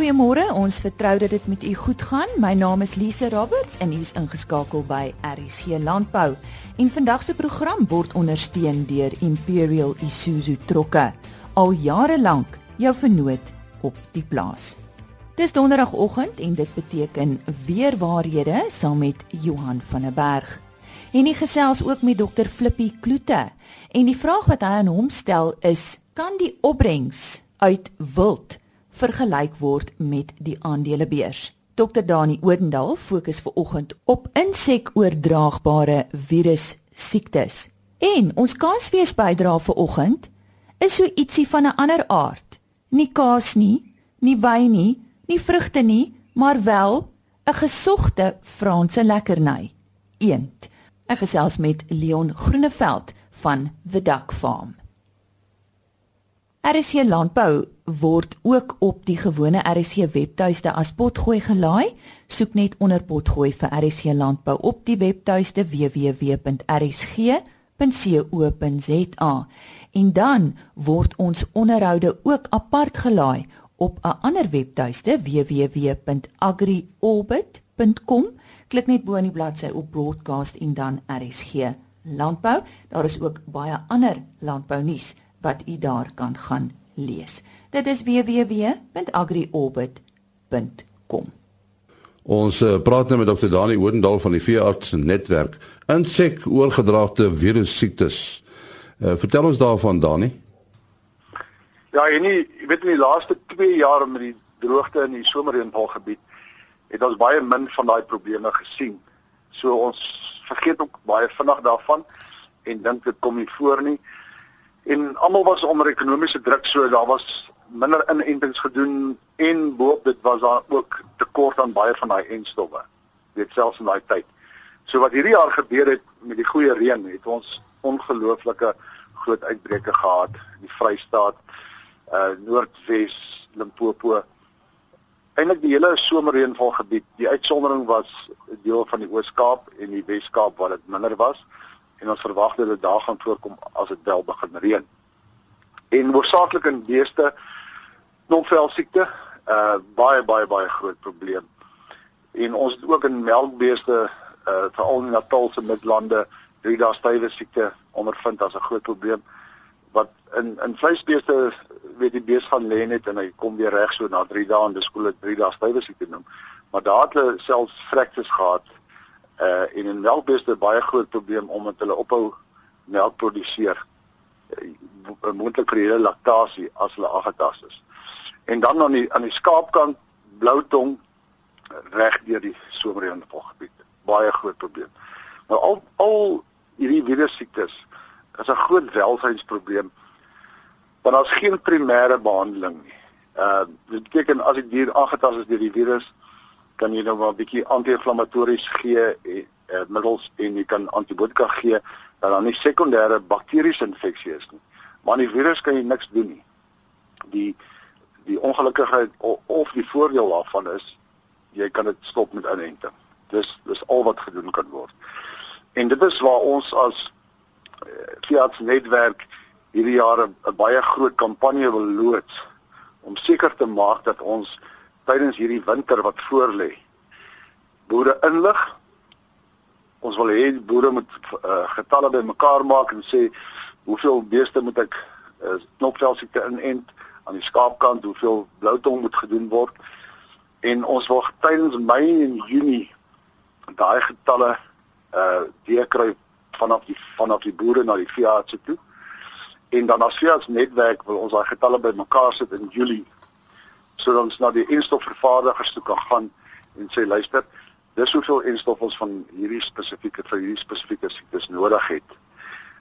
Goeiemôre, ons vertrou dat dit met u goed gaan. My naam is Lise Roberts en u is ingeskakel by RSG Landbou. En vandag se program word ondersteun deur Imperial Isuzu Trokke. Al jare lank jou vernoot op die plaas. Dis donderdagoggend en dit beteken weer waarhede saam met Johan van der Berg. En hy gesels ook met dokter Flippie Kloete. En die vraag wat hy aan hom stel is: kan die opbrengs uit wild vergelyk word met die aandelebeurs. Dr Dani Odendaal fokus ver oggend op insekoordraagbare virus siektes. En ons kaasfees bydra vir oggend is so ietsie van 'n ander aard. Nie kaas nie, nie wyn nie, nie vrugte nie, maar wel 'n gesogte Franse lekkerny. Eend. Ek gesels met Leon Groeneveld van The Duck Farm. RSC Landbou word ook op die gewone RSC webtuiste as potgooi gelaai. Soek net onder potgooi vir RSC Landbou op die webtuiste www.rsg.co.za. En dan word ons onderhoude ook apart gelaai op 'n ander webtuiste www.agriorbit.com. Klik net bo in die bladsy op broadcast en dan RSG Landbou. Daar is ook baie ander landbounuus wat u daar kan gaan lees. Dit is www.agriorbit.com. Ons uh, praat nou met Dr. Dani Odendaal van die Veearts Netwerk. Insek oorgedraagde virus siektes. Uh, vertel ons daarvan Dani. Ja, en nie, jy weet in die laaste 2 jaar met die droogte in die somerreënvalgebied het ons baie min van daai probleme gesien. So ons vergeet ook baie vinnig daarvan en dink dit kom nie voor nie. En almal was onder ekonomiese druk, so daar was minder inentings gedoen en boop dit was daar ook tekort aan baie van daai enstowwe. Dit selfs in daai tyd. So wat hierdie jaar gebeur het met die goeie reën, het ons ongelooflike groot uitbreke gehad in die Vrystaat, uh Noordwes, Limpopo. Eindelik die hele somerreënvalgebied. Die uitsondering was deel van die Oos-Kaap en die Wes-Kaap waar dit minder was en ons verwag dat dit daar gaan voorkom as dit wel begin reën. En hoofsaaklik in beeste knoopvel siekte, uh baie baie baie groot probleem. En ons het ook in melkbeeste uh veral in Natalse Midlande drie dae stywe siekte ondervind as 'n groot probleem wat in in vleisbeeste weet die bees gaan lê net en hy kom weer reg so na 3 dae en dis koel dit 3 dae stywe siekte noem. Maar daar het hulle selfs fractures gehad uh en in melkbeeste baie groot probleem omdat hulle ophou melk produseer uh, moontlik vir hele laktasie as hulle aangetast is. En dan aan die aan die skaapkant blou tong reg deur die somerreënvalgebied. Baie groot probleem. Nou al al hierdie virus siektes is 'n groot welsynsprobleem want daar's geen primêre behandeling nie. Uh dit beteken as die dier aangetast is deur die virus kan jy nou maar 'n bietjie anti-inflammatories gee en uh, middels en jy kan antibiotika gee dat dan nie sekondêre bakteriese infeksie is nie. Maar die virus kan jy niks doen nie. Die die ongelukkigheid of die voordeel daarvan is jy kan dit stop met inenting. Dis dis al wat gedoen kan word. En dit is waar ons as uh, Fiat netwerk hierdie jaar 'n baie groot kampanje wil loods om seker te maak dat ons tydens hierdie winter wat voorlê. Boere inlig. Ons wil hê boere moet uh, getalle bymekaar maak en sê hoeveel beeste moet ek uh, knopvel siekte inent aan die skaapkant, hoeveel bloutong moet gedoen word. En ons wil tydens Mei en Junie daai getalle uh deurkry vanaf die vanaf die boere na die veeartse toe. En dan as veearts netwerk wil ons daai getalle bymekaar sit in Julie sodat ons na die enstofvervaardigers toe kan gaan en sê luister, dis hoeveel enstof ons van hierdie spesifieke vir hierdie spesifieke siektes nodig het.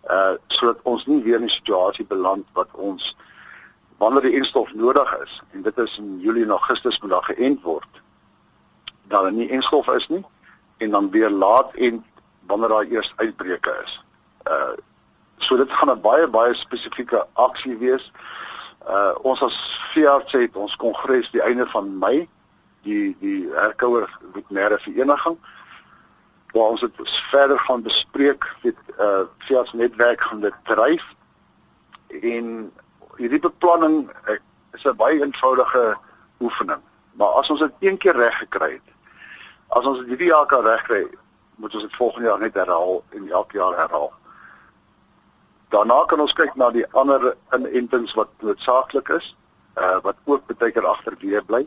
Uh sodat ons nie weer in 'n situasie beland wat ons wanneer die enstof nodig is en dit is in Julie en Augustus moet daar geënt word dat daar nie enstof is nie en dan weer laat en wanneer daar eers uitbreke is. Uh so dit gaan 'n baie baie spesifieke aksie wees. Uh ons as veearts het ons kongres die einde van Mei die die herkouer veterinêre vereniging waar ons dit verder gaan bespreek met uh veearts netwerk gaan dit dryf en hierdie beplanning uh, is 'n baie eenvoudige oefening Maar as ons dit een keer reg gekry het, as ons dit hierdie jaar kan regkry, moet ons dit volgende jaar net herhaal en elke jaar herhaal. Daarna kan ons kyk na die ander inentings wat noodsaaklik is, uh wat ook baie keer agterweë bly.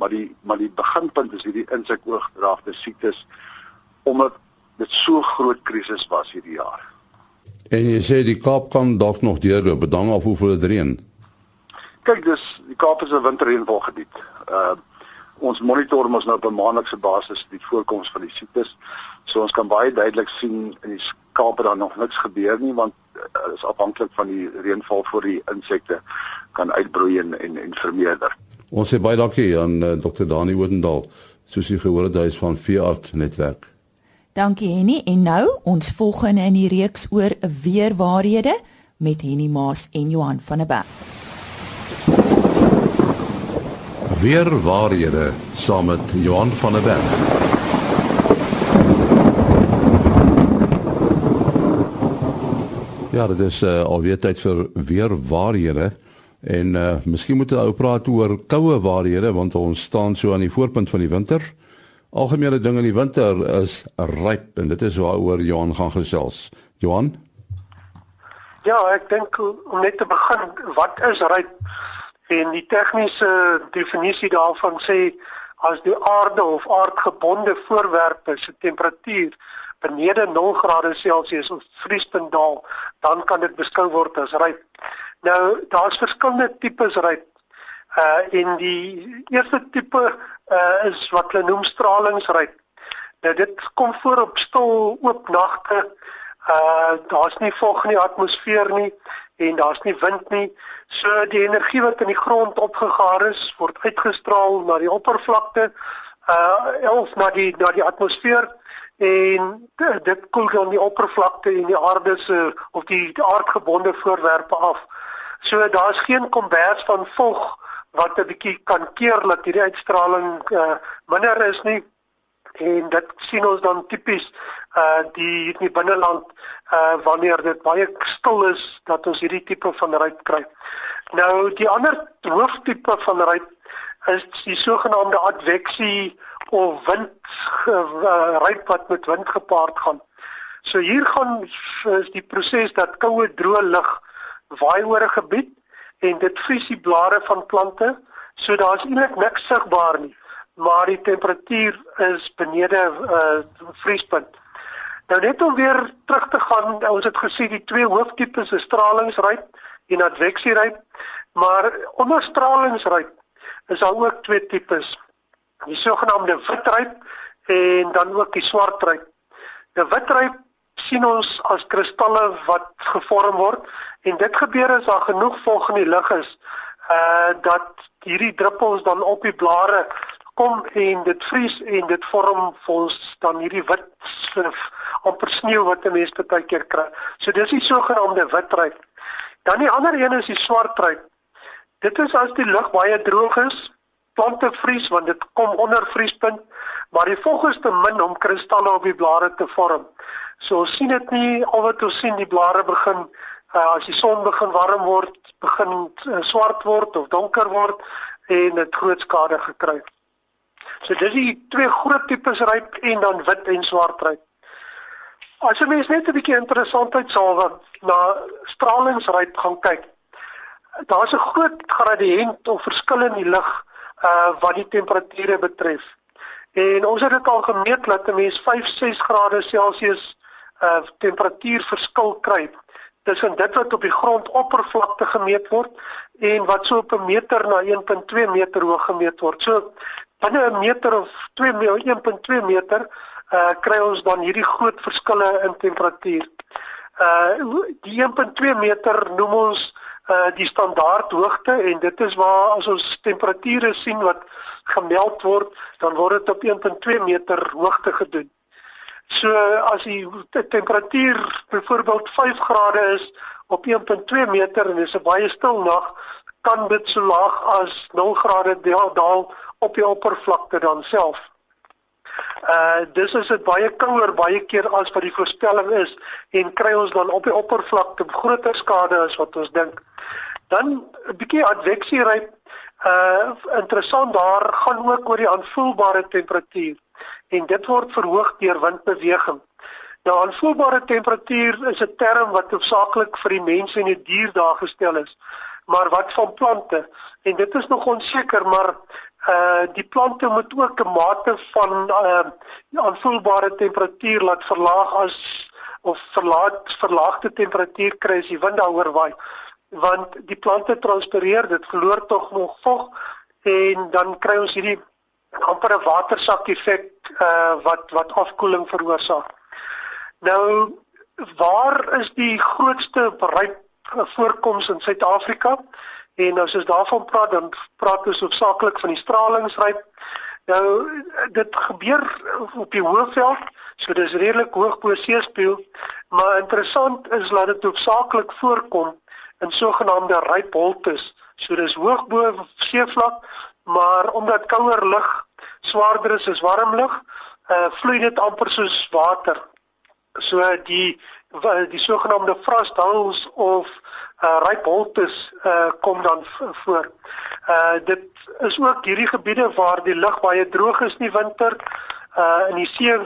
Maar die maar die beginpunt is hierdie insekoogdraagte siektes omdat dit so groot krisis was hierdie jaar. En jy sê die Kaap kan dalk nog deurloop, bedank af hoeveel dit reën. Kyk, dis die Kaap is 'n winterreënvalgebied. Uh ons monitor ons nou op 'n maandelikse basis die voorkoms van die siektes. So ons kan baie duidelik sien in die Kaap dat daar nog niks gebeur nie want is afhanklik van die reënval voor die insekte kan uitbroei en en, en vermeerder. Ons sê baie dankie aan uh, Dr. Dani Woodendal, soos jy gehoor het, hy is van Veeart netwerk. Dankie Henny en nou ons volgende in die reeks oor weerwaarhede met Henny Maas en Johan van der Berg. Weerwaarhede saam met Johan van der Berg. Ja, dit is uh, alweer tyd vir weerwaarhede en uh, miskien moet ons ou praat oor koue waarhede want ons staan so aan die voorpunt van die winter. Algemene ding in die winter is ryp en dit is waaroor Johan gaan gesels. Johan? Ja, ek dink om net te begin, wat is ryp? En die tegniese definisie daarvan sê as die aarde of aardgebonde voorwerpe se temperatuur benede 0 grade Celsius of vriespunt daal, dan kan dit beskou word as ryp. Nou, daar's verskillende tipes ryp. Uh en die eerste tipe uh is wat hulle noem stralingsryk. Nou dit kom voor op stil oop nagte. Uh daar's nie vog in die atmosfeer nie en daar's nie wind nie. So die energie wat in die grond opgegaar is, word uitgestraal na die oppervlakte uh of na die na die atmosfeer en dit koel dan die oppervlakte en die aarde se of die, die aardgebonde voorwerpe af. So daar's geen kombers van vog wat 'n bietjie kan keer dat hierdie uitstraling uh, minder is nie en dit sien ons dan tipies uh die in die binneland uh wanneer dit baie stil is dat ons hierdie tipe van ryp kry. Nou die ander hooftipe van ryp is die sogenaamde adveksie of wind uh, ryp wat met wind gepaard gaan. So hier gaan is die proses dat koue droë lug waai oor 'n gebied en dit vries die blare van plante. So daar's eintlik niks sigbaar nie, maar die temperatuur is benede uh vriespunt. Nou net om weer terug te gaan, ons het gesê die twee hooftipes is stralingsryp en adveksieryp, maar onder stralingsryp is daar ook twee tipes. Die sogenaamde witryp en dan ook die swartryp. Die witryp sien ons as kristalle wat gevorm word en dit gebeur as daar genoeg vog in die lug is uh dat hierdie druppels dan op die blare kom en dit vries en dit vorm vir ons dan hierdie wit amper sneeu wat 'n mens baie keer kry. So dis die sogenaamde witryp. Dan die ander een is die swartryp. Dit is as die lug baie droog is, plante vries want dit kom onder vriespunt, maar die vog is te min om kristalle op die blare te vorm. So ons sien dit nie al wat ons sien die blare begin uh, as die son begin warm word, begin uh, swart word of donker word en dit groot skade gekry. So dis die twee groot tipes ryp en dan wit en swart ryp. As jy mens net 'n bietjie interessantheid sal wat na stralingsryp gaan kyk. Daar's 'n groot gradiënt of verskil in die lig uh wat die temperature betref. En ons het dit al gemeet dat 'n mens 5-6 grade Celsius uh temperatuurverskil kry tussen dit wat op die grondoppervlakte gemeet word en wat so op 'n meter na 1.2 meter hoog gemeet word. So binne 'n meter of 2 1.2 meter uh kry ons dan hierdie groot verskille in temperatuur. Uh die 1.2 meter noem ons uh die standaard hoogte en dit is waar as ons temperature sien wat gemeld word, dan word dit op 1.2 meter hoogte gedoen. So as die temperatuur byvoorbeeld 5 grade is op 1.2 meter en dis 'n baie stil nag, kan dit so laag as 0 grade daal op die oppervlakte dan self. Uh dis is dit baie kouer baie keer as wat die voorspelling is en kry ons dan op die oppervlakte groter skade as wat ons dink. Dan 'n bietjie adveksie ryp Uh interessant daar gaan ook oor die aanvoelbare temperatuur en dit word verhoog deur windbeweging. Nou aanvoelbare temperatuur is 'n term wat hoofsaaklik vir die mense en die dier daar gestel is. Maar wat van plante? En dit is nog onseker, maar uh die plante moet ook 'n mate van uh aanvoelbare temperatuur laat verlaag as of verlaat verlaagde temperatuur kry as die wind daaroor waai want die plante transpireer dit verloor tog nog vog en dan kry ons hierdie amper 'n watersak effek uh wat wat afkoeling veroorsaak. Nou waar is die grootste bereik voorkoms in Suid-Afrika? En as ons daarvan praat, dan praat ons hoofsaaklik van die stralingsryp. Nou dit gebeur op die Hoëveld, so dis redelik hoog bo seespieël, maar interessant is dat dit hoofsaaklik voorkom in sogenaamde rypholtes. So dis hoog bo seevlak, maar omdat kouer lug swaarder is as warm lug, uh, vloei dit amper soos water. So die die sogenaamde frost holes of uh, rypholtes uh, kom dan voor. Uh dit is ook hierdie gebiede waar die lug baie droog is in die winter. Uh in die see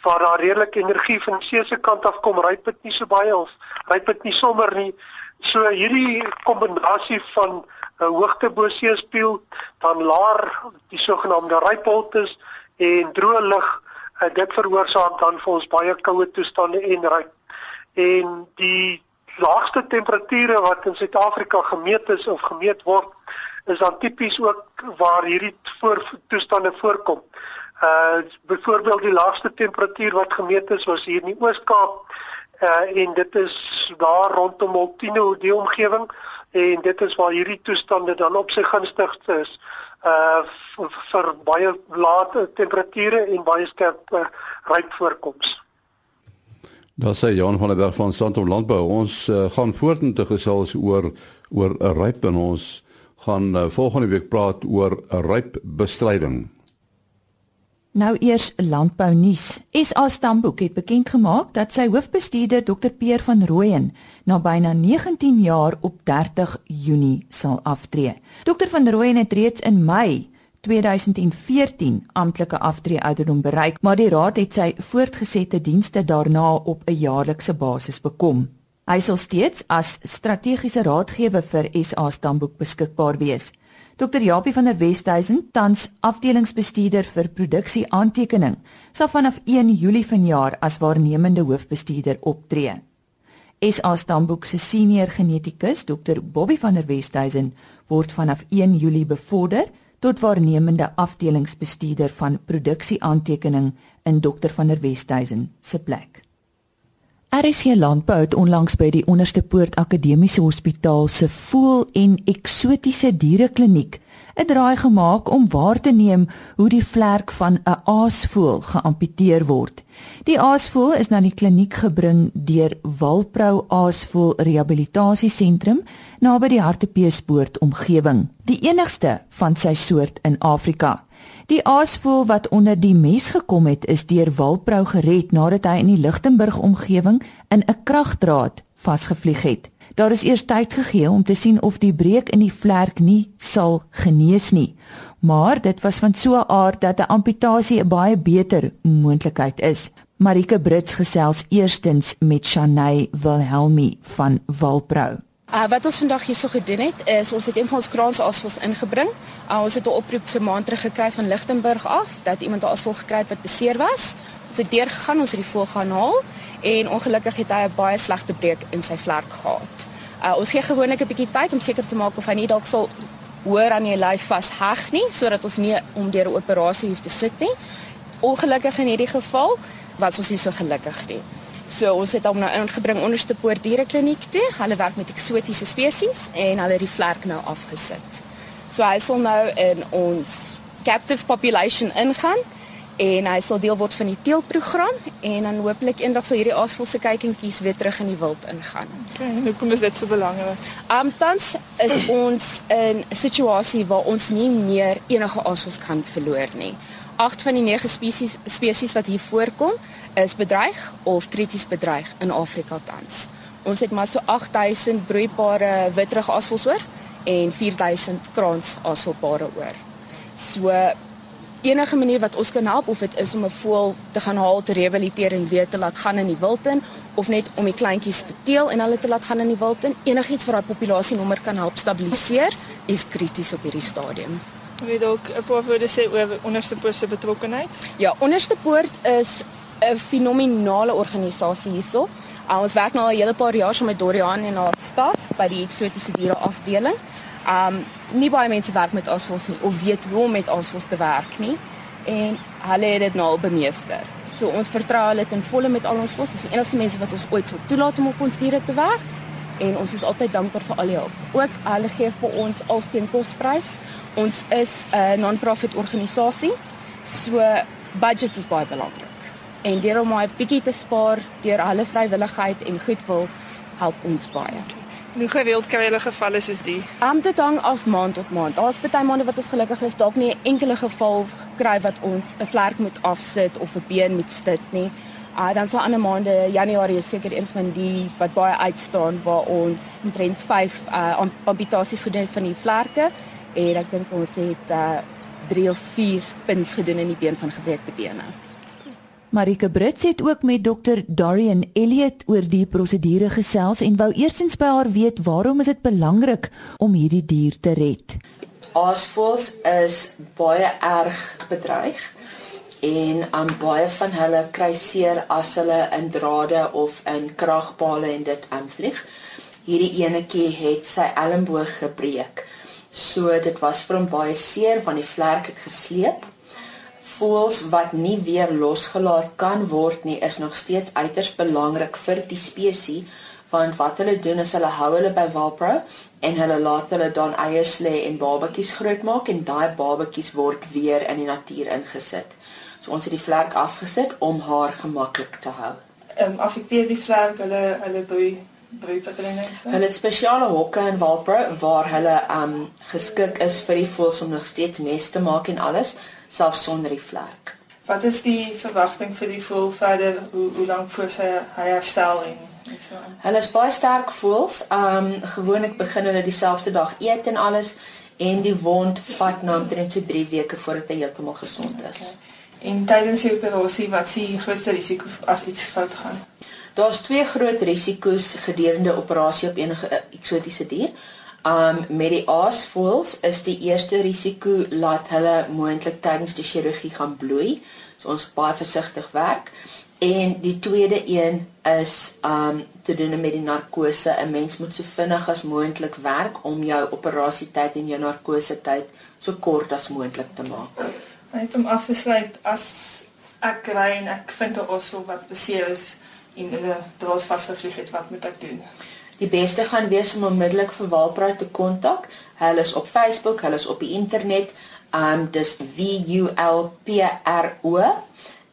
waar daar redelik energie van die see se kant af kom, ryp dit nie so baie of ryp dit nie sommer nie. So hierdie kombinasie van 'n uh, hoogte bo seespieël, dan laer die sogenaamde rypholtes en droë lug, uh, dit veroorsaak dan vir ons baie koue toestande en ryp. En die laagste temperature wat in Suid-Afrika gemeet is of gemeet word is dan tipies ook waar hierdie voor toestande voorkom. Uh byvoorbeeld die laagste temperatuur wat gemeet is was hier in die Oos-Kaap uh en dit is daar rondom Altino die omgewing en dit is waar hierdie toestande dan op sy gunstigste is uh vir baie lae temperature en baie sterk uh, ryp voorkoms. Daar sê Jan van der Berg van Santom Landbou, ons uh, gaan voort met te gesels oor oor 'n ryp en ons gaan uh, volgende week praat oor 'n ryp bestryding. Nou eers landbou nuus. SA Stamboek het bekend gemaak dat sy hoofbestuurder Dr Peer van Rooyen na byna 19 jaar op 30 Junie sal aftree. Dr van Rooyen het reeds in Mei 2014 amptelike aftreeouderdom bereik, maar die raad het sy voortgesette dienste daarna op 'n jaarlikse basis bekom. Hy sal steeds as strategiese raadgewer vir SA Stamboek beskikbaar wees. Dr Japie van der Westhuizen, tans afdelingsbestuurder vir produksie aantekening, sal vanaf 1 Julie vanjaar as waarnemende hoofbestuurder optree. SA Stamboek se senior genetikus, Dr Bobby van der Westhuizen, word vanaf 1 Julie bevorder tot waarnemende afdelingsbestuurder van produksieaantekening in Dr van der Westhuizen se plek. RC Landbou het onlangs by die Onderste Poort Akademiese Hospitaal se voel en eksotiese dierekliniek 'n draai gemaak om waar te neem hoe die vlerk van 'n aasvoël geamputeer word. Die aasvoël is na die kliniek gebring deur Walprou Aasvoël Rehabilitasiesentrum naby die Hartbeespoort omgewing, die enigste van sy soort in Afrika. Die aasvoël wat onder die mes gekom het, is deur Walprou gered nadat hy in die Lichtenburg omgewing in 'n kragdraad vasgevlieg het. Daar is eers tyd gegee om te sien of die breek in die vlerk nie sal genees nie. Maar dit was van so 'n aard dat 'n amputasie 'n baie beter moontlikheid is. Marike Brits gesels eerstens met Shanay Wilhelmi van Walprou. Uh, wat ons vandag hierso gedoen het is ons het een van ons kraans asvos ingebring. Uh, ons het 'n oproep se maand terug gekry van Lichtenburg af dat iemand 'n asvol gekry het wat beseer was. Ons het deur gegaan, ons het die voël gaan haal en ongelukkig het hy 'n baie slegte breek in sy vlerk gehad. Uh, ons gee gewoonlik 'n bietjie tyd om seker te maak of hy nie dalk sal hoor aan die lyf vasheg nie sodat ons nie om deur 'n operasie hoef te sit nie. Ongelukkig in hierdie geval was ons nie so gelukkig nie. So ons het hom nou ingebring onderste poort dierekliniek toe. Hulle werk met eksotiese spesies en hulle het die vlerk nou afgesit. So hy sal nou in ons captive population ingaan en hy sal deel word van die teelprogram en dan hopelik eendag sal hierdie aasvoëlse kykentjies weer terug in die wild ingaan. Okay, hoe kom dit so belangrik? Um tans is ons in 'n situasie waar ons nie meer enige aasvoëls kan verloor nie. Agt van die 9 spesies spesies wat hier voorkom is bedreig of krities bedreig in Afrika tans. Ons het maar so 8000 broeibare witrug aasvoëls oor en 4000 kraans asfaltpare oor. So enige manier wat ons kan help of dit is om 'n voël te gaan haal te rehabiliteer en weer te laat gaan in die wild in of net om die kleintjies te teel en hulle te laat gaan in die wild in, enigiets vir daai populasienommer kan help stabiliseer, is krities op hierdie stadium. Wil jy dalk 'n paar woorde sê oor onderste poort se betrokkenheid? Ja, onderste poort is 'n fenominale organisasie hierso. Uh, ons werk nou al 'n hele paar jaar saam met Dorian en haar staf by die eksotiese diere afdeling. Um nie baie mense werk met asvos nie of weet hoe om met asvos te werk nie en hulle het dit nou al bemeester. So ons vertrou hulle ten volle met al ons vos. Dis die enigste mense wat ons ooit sou toelaat om op ons diere te werk en ons is altyd dankbaar vir al die hulp. Ook hulle gee vir ons alsteen kosprys. Ons is 'n non-profit organisasie. So budget is baie belangrik en deur om my bietjie te spaar deur alle vrywilligheid en goedwil help ons baie. Hoe gereeld kry julle gevalle soos die? Am dit hang af maand tot maand. Daar's baie maande wat ons gelukkig is dalk nie 'n enkele geval kry wat ons 'n vlek moet afsit of 'n been moet stit nie. Ah uh, dan so ander maande, Januarie is seker een van die wat baie uitstaan waar ons omtrent 5 uh amputasies gedoen van die vlerke en ek dink ons het uh 3 of 4 pins gedoen in die been van gebreekte bene. Marike Brits het ook met dokter Darian Elliot oor die prosedure gesels en wou eersins by haar weet waarom is dit belangrik om hierdie dier te red. Aasvoëls is baie erg bedreig en aan baie van hulle kry seer as hulle in drade of in kragpale en dit aanvlieg. Hierdie enetjie het sy elmboog gebreek. So dit was vir hom baie seer want die vlerk het gesleep voëls wat nie weer losgelaat kan word nie is nog steeds uiters belangrik vir die spesies want wat hulle doen is hulle hou hulle by Walpro en hulle laat hulle dan eiers lê en babatjies grootmaak en daai babatjies word weer in die natuur ingesit. So ons het die vlerk afgesit om haar gemaklik te hou. Ehm um, affekteer die vlerk hulle hulle broei broeipatrone? Hulle het spesiale hokke in Walpro waar hulle um geskik is vir die voëls om nog steeds nes te maak en alles selfs sonder die vlek. Wat is die verwagting vir die voël verder? Hoe hoe lank voor sy hy herstel en so? Hulle is baie sterk voëls. Um gewoonlik begin hulle dieselfde dag eet en alles en die wond vat nou omtrent so 3 weke voordat hy heeltemal gesond is. Okay. En tydens die operasie, wat sien die grootste risiko as iets fout gaan? Daar's twee groot risiko's gedurende operasie op enige eksotiese dier. Um met die aasvoëls is die eerste risiko laat hulle moontlik tydens die chirurgie gaan bloei. So ons baie versigtig werk. En die tweede een is um te doen met die narkose. 'n Mens moet so vinnig as moontlik werk om jou operasietyd en jou narkose tyd so kort as moontlik te maak. Net om af te sluit as ek kry en ek vind 'n osvol wat beseer is en hulle draad vasgevlieg het, wat moet ek doen? Die beste gaan wees om onmiddellik vir Walpraat te kontak. Hulle is op Facebook, hulle is op die internet. Um dis V U L P R O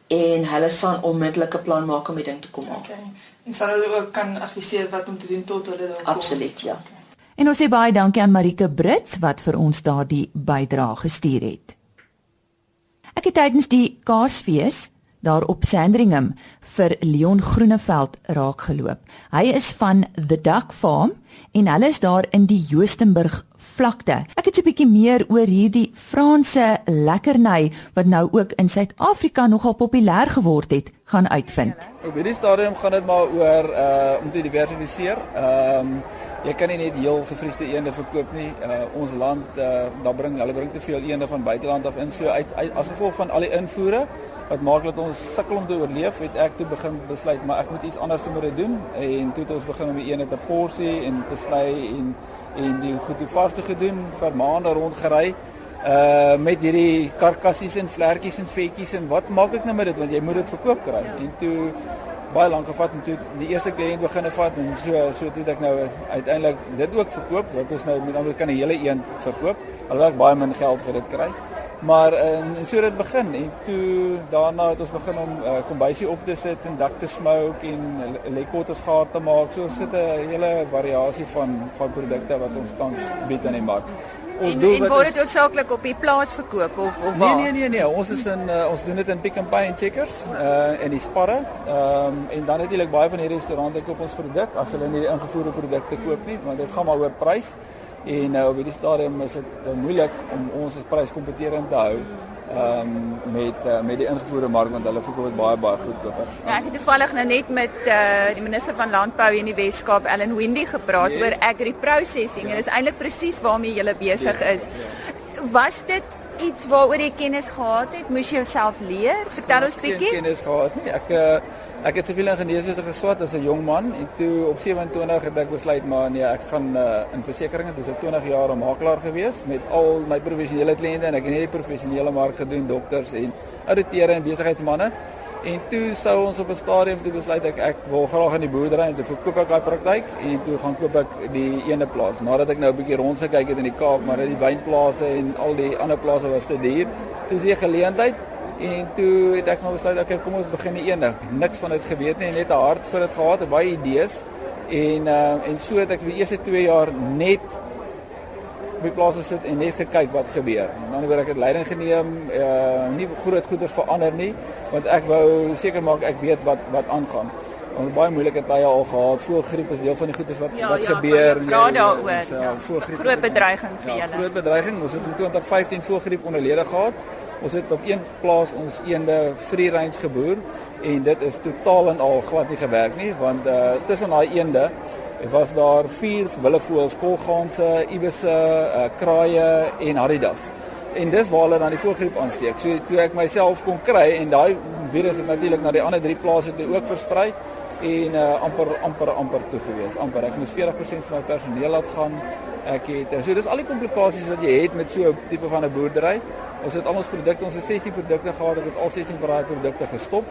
en hulle sal onmiddellik 'n plan maak om die ding te kom haal. Okay. En sal hulle ook kan adviseer wat om te doen tot hulle daar kom. Absoluut, ja. Okay. En ons sê baie dankie aan Marike Brits wat vir ons daardie bydrae gestuur het. Ek het tydens die Kaasfees daar op Sandringham vir Leon Groeneveld raak geloop. Hy is van The Duck Farm en hulle is daar in die Joostenburg vlakte. Ek het 'n bietjie meer oor hierdie Franse lekkerny wat nou ook in Suid-Afrika nogal populêr geword het, gaan uitvind. Op hierdie stadium gaan dit maar oor uh om te diversifiseer. Ehm um, jy kan nie net heel gevriesde eende verkoop nie. Uh ons land uh daar bring hulle bring te veel eende van buiteland af in. So uit, uit as gevolg van al die invoere wat maak dat ons sukkel om te oorleef, het ek toe begin besluit maar ek moet iets anders te moet doen. En toe het ons begin om die ene te porsie en te sny en en die goed die vaste gedoen vir maande rond gery uh met hierdie karkassies en vlekkies en vetjies en wat maak ek nou met dit? Want jy moet dit verkoop kry. En toe baie lank gevat en toe die eerste kliënt begin het vat en so so toe ek nou uiteindelik dit ook verkoop wat ons nou met ander kan 'n hele een verkoop alhoewel ek baie min geld vir dit kry Maar en, en so het dit begin en toe daarna het ons begin om uh, kombuisie op te sit en dak te smoke en lekkotters gehad te maak. So sit 'n hele variasie van van produkte wat ons tans bied aan die mark. Ons en, doen en word dit hoofsaaklik op die plaas verkoop of of waar? Nee nee nee nee, ons is in uh, ons doen dit in Pick n Pay en Checkers uh in die sparre. Ehm um, en dan natuurlik baie van hierdie restaurante koop ons produk as hulle nie die ingevoerde produkte koop nie, want dit gaan maar oor prys. En nou uh, op hierdie stadium is dit uh, moeilik om ons as pryskompeterend te hou ehm um, met uh, met die ingevoerde mark want hulle verkoop dit baie baie goedkoper. Ja, ek het toevallig nou net met uh, die minister van landbou in die Wes-Kaap, Ellen Windy gepraat yes. oor agri processing ja. en dit is eintlik presies waarmee jy besig is. Ja. Was dit iets waaroor jy kennis gehad het? Moes jy jouself leer? Vertel ons bietjie. Kennis gehad nie. Ek uh, ek het siviel ingenieurswese geswat as 'n jong man en toe op 27 het ek besluit maar nee, ek gaan uh, in versekerings, dis 'n 20 jaar 'n makelaar gewees met al my professionele kliënte en ek het net die professionele mark gedoen, dokters en ouditeure en besigheidsmense. En toe sou ons op 'n stadium toe besluit ek ek wil graag in die boerdery en toe verkoop ek daai praktyk en toe gaan koop ek die ene plaas. Nadat ek nou 'n bietjie rondgekyk het in die Kaap, maar dit die wynplase en al die ander plase was te duur. Toe sien ek geleentheid en toe het ek nou besluit okay, kom ons begin die een ding. Niks van dit geweet nie, net 'n hart vir dit gehad, baie idees. En uh, en so het ek die eerste 2 jaar net op die plaas gesit en net gekyk wat gebeur. En dan het ek dit leiding geneem, uh nie groot goeders verander nie, want ek wou seker maak ek weet wat wat aangaan. Ons baie moeilike tye al gehad. Voelgriep is deel van die goeders wat ja, wat ja, gebeur. Ja, daaroor. Ja, voelgriep. Groot bedreiging vir ja, julle. Groot bedreiging. Ons het in 2015 voelgriep onderlede gehad. Ons het op een plaas ons eende free range geboer en dit is totaal en al glad nie gewerk nie want uh tussen daai eende Dit was daar vier willevoëls, kolganse, ibisse, uh, kraaie en haridas. En dis waar hulle dan die voëlgriep aansteek. So toe ek myself kon kry en daai virus het natuurlik na die ander drie plase toe ook versprei en uh, amper amper amper toe gewees. Amper ek moes 40% van my personeel laat gaan. Ek het so dis al die komplikasies wat jy het met so 'n tipe van 'n boerdery. Ons het al ons produkte, ons het 16 produkte gehad, ek het al 16 van daai produkte gestop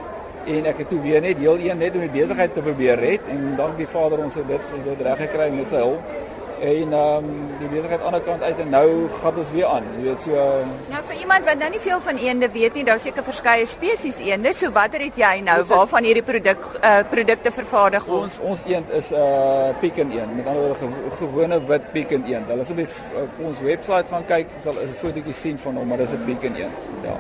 en ek het toe weer net deel 1 net om die besigheid te probeer red en dank die Vader ons het dit dit reg gekry met sy hulp. En ehm um, die besigheid aan die ander kant uit en nou gaan ons weer aan. Jy weet so Nou vir iemand wat nou nie veel van eende weet nie, daar seker verskeie spesies eende. So watter het jy nou waarvan hierdie produk uh produkte vervaardig word? Ons ons eend is 'n uh, pekin eend. Met ander woorde ge, gewone wit pekin eend. Hulle sal op ons webwerf gaan kyk, sal 'n fotootjie sien van hom, maar dis 'n pekin eend. Ja.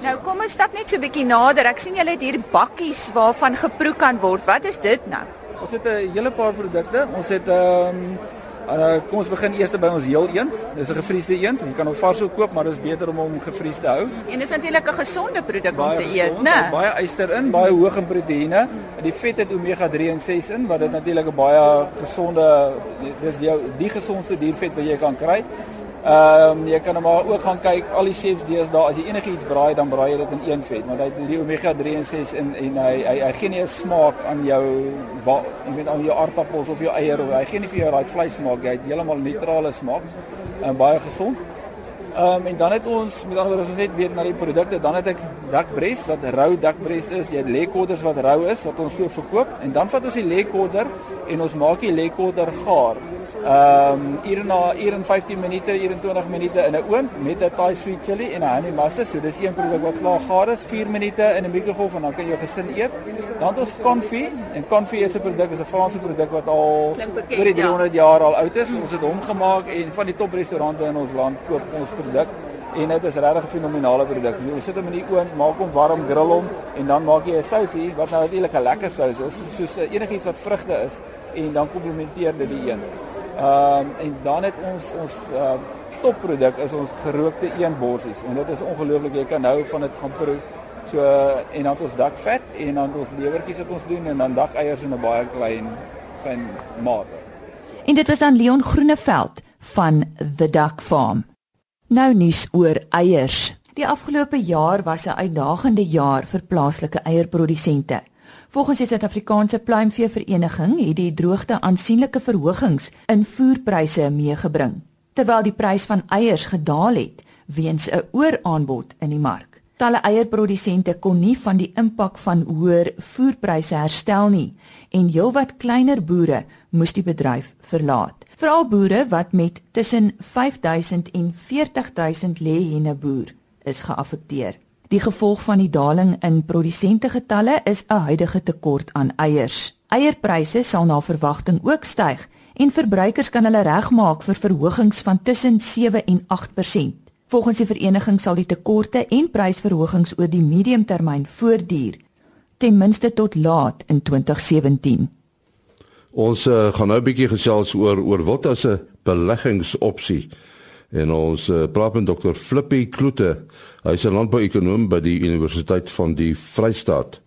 Nou kom ons stap net so 'n bietjie nader. Ek sien julle het hier bakkies waarvan geproe kan word. Wat is dit nou? Ons het 'n hele paar produkte. Ons het ehm um, uh, kom ons begin eers by ons heel eend. Dis 'n gevriesde eend. Jy kan hom vars ook koop, maar dit is beter om hom gevries te hou. En dis natuurlik 'n gesonde produk om te eet, né? Baie yster in, baie hoog in proteïene. Die vet het omega 3 en 6 in, wat dit natuurlik 'n baie gesonde dis die die gesondste diervet wat jy kan kry. Ehm um, jy kan maar ook gaan kyk al die chefs deesdae as jy enigiets braai dan braai jy dit in een vet want hy het die omega 3 en 6 in en hy hy hy gee nie 'n smaak aan jou jy weet aan jou aardappels of jou eier of hy gee nie vir jou daai vleis smaak jy het heeltemal neutrale smaak en baie gesond. Ehm um, en dan het ons met ander ons net weet na die produkte dan het ek dakbreast wat rou dakbreast is jy het lekodders wat rou is wat ons so verkoop en dan vat ons die lekodder en ons maak die lekodder gaar. Ehm um, hier na hier in 15 minute, hier in 20 minute in 'n oond met 'n Thai sweet chili en 'n honey mustard. So dis een produk wat klaar gaar is, 4 minute in 'n mikrogolf en dan kan jy jou gesin eet. Dan het ons confit en confit is 'n produk, is 'n Franse produk wat al oor die 300 ja. jaar al oud is. Ons het hom gemaak en van die top restaurante in ons land koop ons produk en dit is regtig 'n fenominale produk. Jy sit hom in die oond, maak hom warm, grill hom en dan maak jy 'n sousie wat nou eintlik 'n lekker sous is, soos enigiets wat vrugte is en dan komplementeer dit die een. Ehm um, en dan het ons ons uh, topproduk is ons gerookte eendborsies en dit is ongelooflik jy kan nou van dit gaan proe. So en dan het ons dakvet en dan ons lewertjies wat ons doen en dan dakeiers in 'n baie klein fyn mate. En dit was dan Leon Groeneveld van The Duck Farm. Nou nuus oor eiers. Die afgelope jaar was 'n uitdagende jaar vir plaaslike eierprodusente. Volgens die Suid-Afrikaanse Pluimveevereniging het die droogte aansienlike verhogings in voerpryse meegebring, terwyl die prys van eiers gedaal het weens 'n ooraanbod in die mark. Talle eierprodusente kon nie van die impak van hoër voerpryse herstel nie en heelwat kleiner boere moes die bedryf verlaat. Veral boere wat met tussen 5000 en 40000 lê-henne boer is geaffekteer. Die gevolg van die daling in produsentengetalle is 'n huidige tekort aan eiers. Eierpryse sal na verwagting ook styg en verbruikers kan hulle regmaak vir verhogings van tussen 7 en 8%. Volgens die vereniging sal die tekorte en prysverhogings oor die mediumtermyn voortduur ten minste tot laat in 2017. Ons uh, gaan nou 'n bietjie gesels oor oor wat as 'n beleggingsopsie. En ons uh, praat met Dr. Flippy Kloete. Hy's 'n landbouekonoom by die Universiteit van die Vrystaat.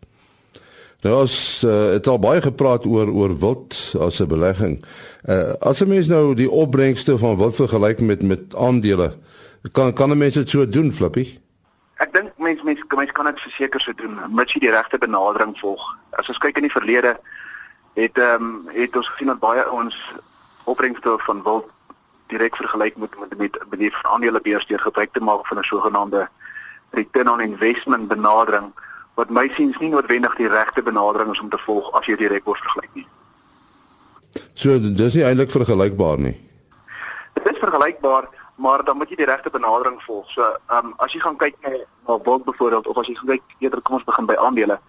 Nou as uh, het al baie gepraat oor oor wild as 'n belegging. Uh, as 'n mens nou die opbrengste van wild vergelyk met met aandele, kan kan 'n mens dit so doen, Flippy? Ek dink mense mense mens kan dit verseker so doen, mits jy die regte benadering volg. As ons kyk in die verlede het ehm um, het ons gesien dat baie ouens opbrengste van wild direk vergelyk moet met met met die aandelebeurs deur gebruik te maak van 'n sogenaamde return on investment benadering wat my siens nie noodwendig die regte benadering is om te volg as jy direk word vergelyk nie. So dis nie eintlik vergelykbaar nie. Dit is vergelykbaar, maar dan moet jy die regte benadering volg. So, ehm um, as jy gaan kyk na na wild byvoorbeeld of as jy gaan kyk eerder kom ons begin by aandele.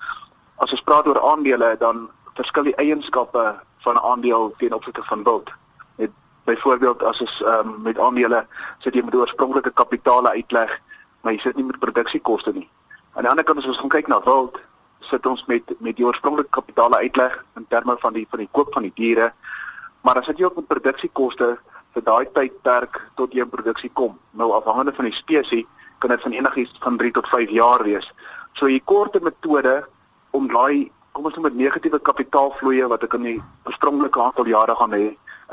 As ons praat oor aandele, dan verskil die eienskappe van 'n aandeel teen opsigte van wild. Met byvoorbeeld as ons um, met aandele sit jy met oorspronklike kapitaal uitleg, maar jy sit nie met produksiekoste nie. Aan die ander kant as ons gaan kyk na wild, sit ons met met die oorspronklike kapitaal uitleg in terme van die van die koop van die diere. Maar as jy ook met produksiekoste vir daai tydperk tot jy in produksie kom, nou afhangende van die spesies, kan dit van enigiets van 3 tot 5 jaar wees. So jy korte metode om daai kom ons noem dit negatiewe kapitaalvloeye wat ek in die oorspronklike aantal jare gaan hê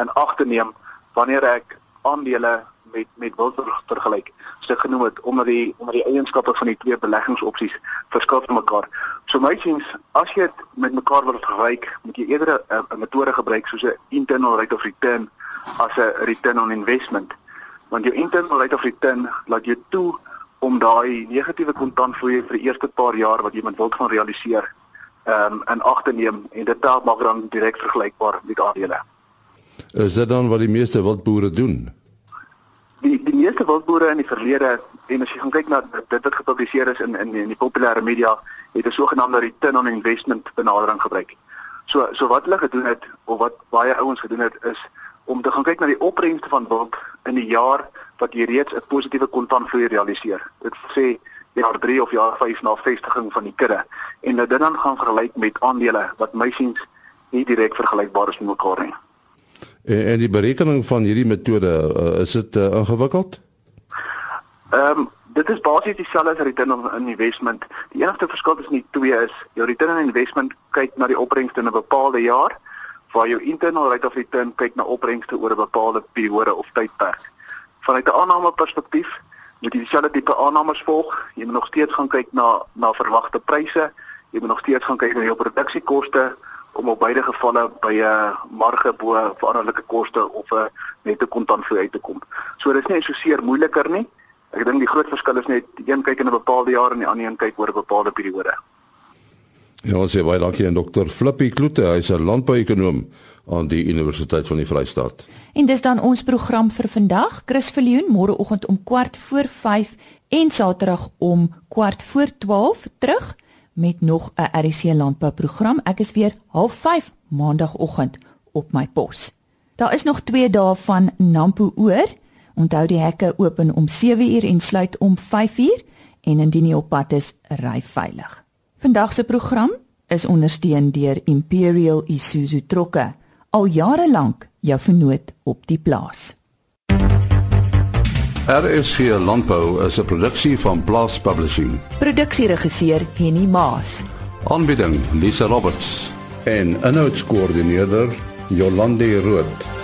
in ag te neem wanneer ek aandele met met wild vergelyk. So genoem het omdat die omdat die eienskappe van die twee beleggingsopsies verskil van mekaar. So my siens, as jy dit met mekaar wil vergelyk, moet jy eerder 'n metode gebruik soos 'n internal rate of return as 'n return on investment. Want jou internal rate of return laat jou toe om daai negatiewe kontantvloei vir die eerste paar jaar wat jy met wild gaan realiseer, ehm um, in ag te neem en dit maak dan direk vergelykbaar met aandele. Is dit dan wat die meeste wildboere doen? die die meeste wildboere in die verlede en as jy gaan kyk na dit wat gepubliseer is in in, in die populêre media het 'n sogenaamde return on investment benadering gebruik. So so wat hulle gedoen het of wat baie ouens gedoen het is om te gaan kyk na die opbrengste van wild in die jaar wat jy reeds 'n positiewe kontantvloei realiseer. Dit sê jaar 3 of jaar 5 na vestiging van die kudde en dit dan gaan vergelyk met aandele wat my siens nie direk vergelykbaar is met mekaar nie. En, en die berekening van hierdie metode, uh, is dit uh, ingewikkeld? Ehm um, dit is basies dieselfde as return on investment. Die enigste verskil tussen die twee is jou return on investment kyk na die opbrengste in 'n bepaalde jaar, waar jou internal rate of return kyk na opbrengste oor 'n bepaalde periode of tydperk. Vanuit 'n aanname perspektief moet jy dieselfde tipe aannames volg. Jy moet nog steeds gaan kyk na na verwagte pryse. Jy moet nog steeds gaan kyk na jou produksiekoste om op beide gevalle by 'n marge bo veranderlike koste of 'n nette kontantvloei uit te kom. So dis nie so seer moeiliker nie. Ek dink die groot verskil is net een kyk in 'n bepaalde jaar en die ander een kyk oor 'n bepaalde periode. Ja, ons sê baie dankie aan dokter Flippy Kloete, hy's 'n landbouekonoom aan die Universiteit van die Vrystaat. En dis dan ons program vir vandag. Chris Viljoen môreoggend om kwart voor 5 en Saterdag om kwart voor 12 terug met nog 'n RC landbouprogram. Ek is weer 05:30 maandagooggend op my pos. Daar is nog 2 dae van Nampo oor. Onthou die hekke open om 7uur en sluit om 5uur en indien jy op pad is, ry veilig. Vandag se program is ondersteun deur Imperial Isuzu trokke. Al jare lank jou vernoot op die plaas. RSG Landbou is 'n produksie van Blast Publishing. Produksieregisseur Henny Maas. Aanbieding Lisa Roberts en 'n notas koördineerder Jolande Rooi.